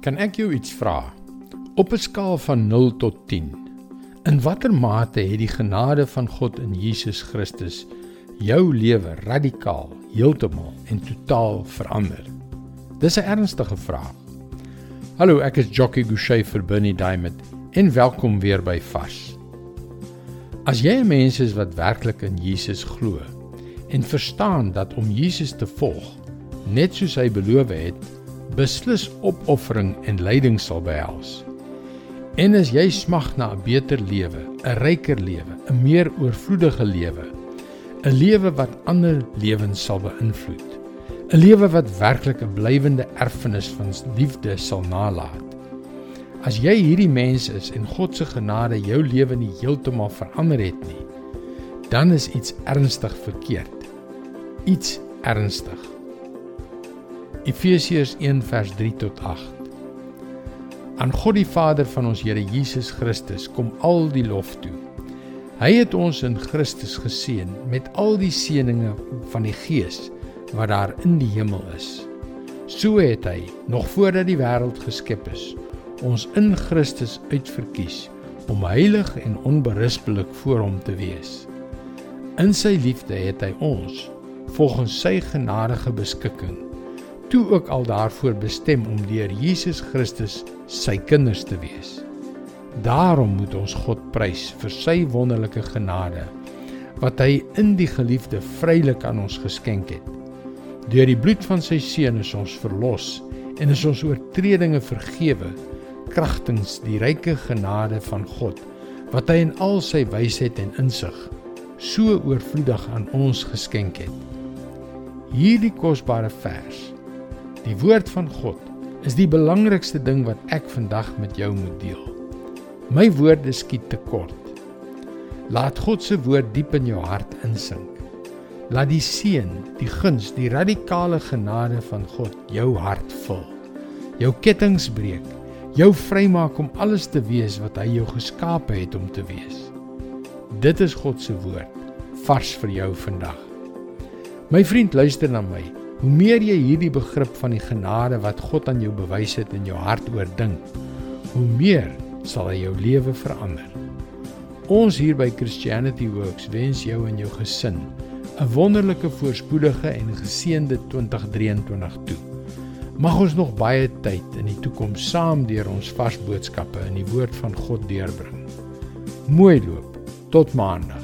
Kan ek jou iets vra? Op 'n skaal van 0 tot 10. In watter mate het die genade van God in Jesus Christus jou lewe radikaal, heeltemal en totaal verander? Dis 'n ernstige vraag. Hallo, ek is Jockey Gouchee vir Bernie Diamond en welkom weer by Fas. As jy 'n mens is wat werklik in Jesus glo en verstaan dat om Jesus te volg net soos hy beloof het, beslis opoffering en lyding sal behels. En as jy smag na 'n beter lewe, 'n ryker lewe, 'n meer oorvloedige lewe, 'n lewe wat ander lewens sal beïnvloed, 'n lewe wat werklik 'n blywende erfenis van liefde sal nalat. As jy hierdie mens is en God se genade jou lewe nie heeltemal verander het nie, dan is iets ernstig verkeerd. Iets ernstig. Efesiërs 1:3 tot 8. Aan God die Vader van ons Here Jesus Christus kom al die lof toe. Hy het ons in Christus geseën met al die seënings van die Gees wat daar in die hemel is. So het hy nog voordat die wêreld geskep is, ons in Christus uitverkies om heilig en onberispelik voor hom te wees. In sy liefde het hy ons volgens sy genadige beskikking toe ook al daarvoor bestem om deur Jesus Christus sy kinders te wees. Daarom moet ons God prys vir sy wonderlike genade wat hy in die geliefde vrylik aan ons geskenk het. Deur die bloed van sy seun is ons verlos en is ons oortredinge vergewe kragtens die ryke genade van God wat hy in al sy wysheid en insig so oorvloedig aan ons geskenk het. Hierdie kosbare vers Die woord van God is die belangrikste ding wat ek vandag met jou moet deel. My woorde skiet te kort. Laat God se woord diep in jou hart insink. Laat die seën, die guns, die radikale genade van God jou hart vul. Jou kettinge breek, jou vrymaak om alles te wees wat hy jou geskape het om te wees. Dit is God se woord vars vir jou vandag. My vriend, luister na my. Hoe meer jy hierdie begrip van die genade wat God aan jou bewys het in jou hart oordink, hoe meer sal hy jou lewe verander. Ons hier by Christianity Works wens jou en jou gesin 'n wonderlike voorspoedige en geseënde 2023 toe. Mag ons nog baie tyd in die toekoms saam deur ons vars boodskappe in die woord van God deurbring. Mooi loop tot maandag.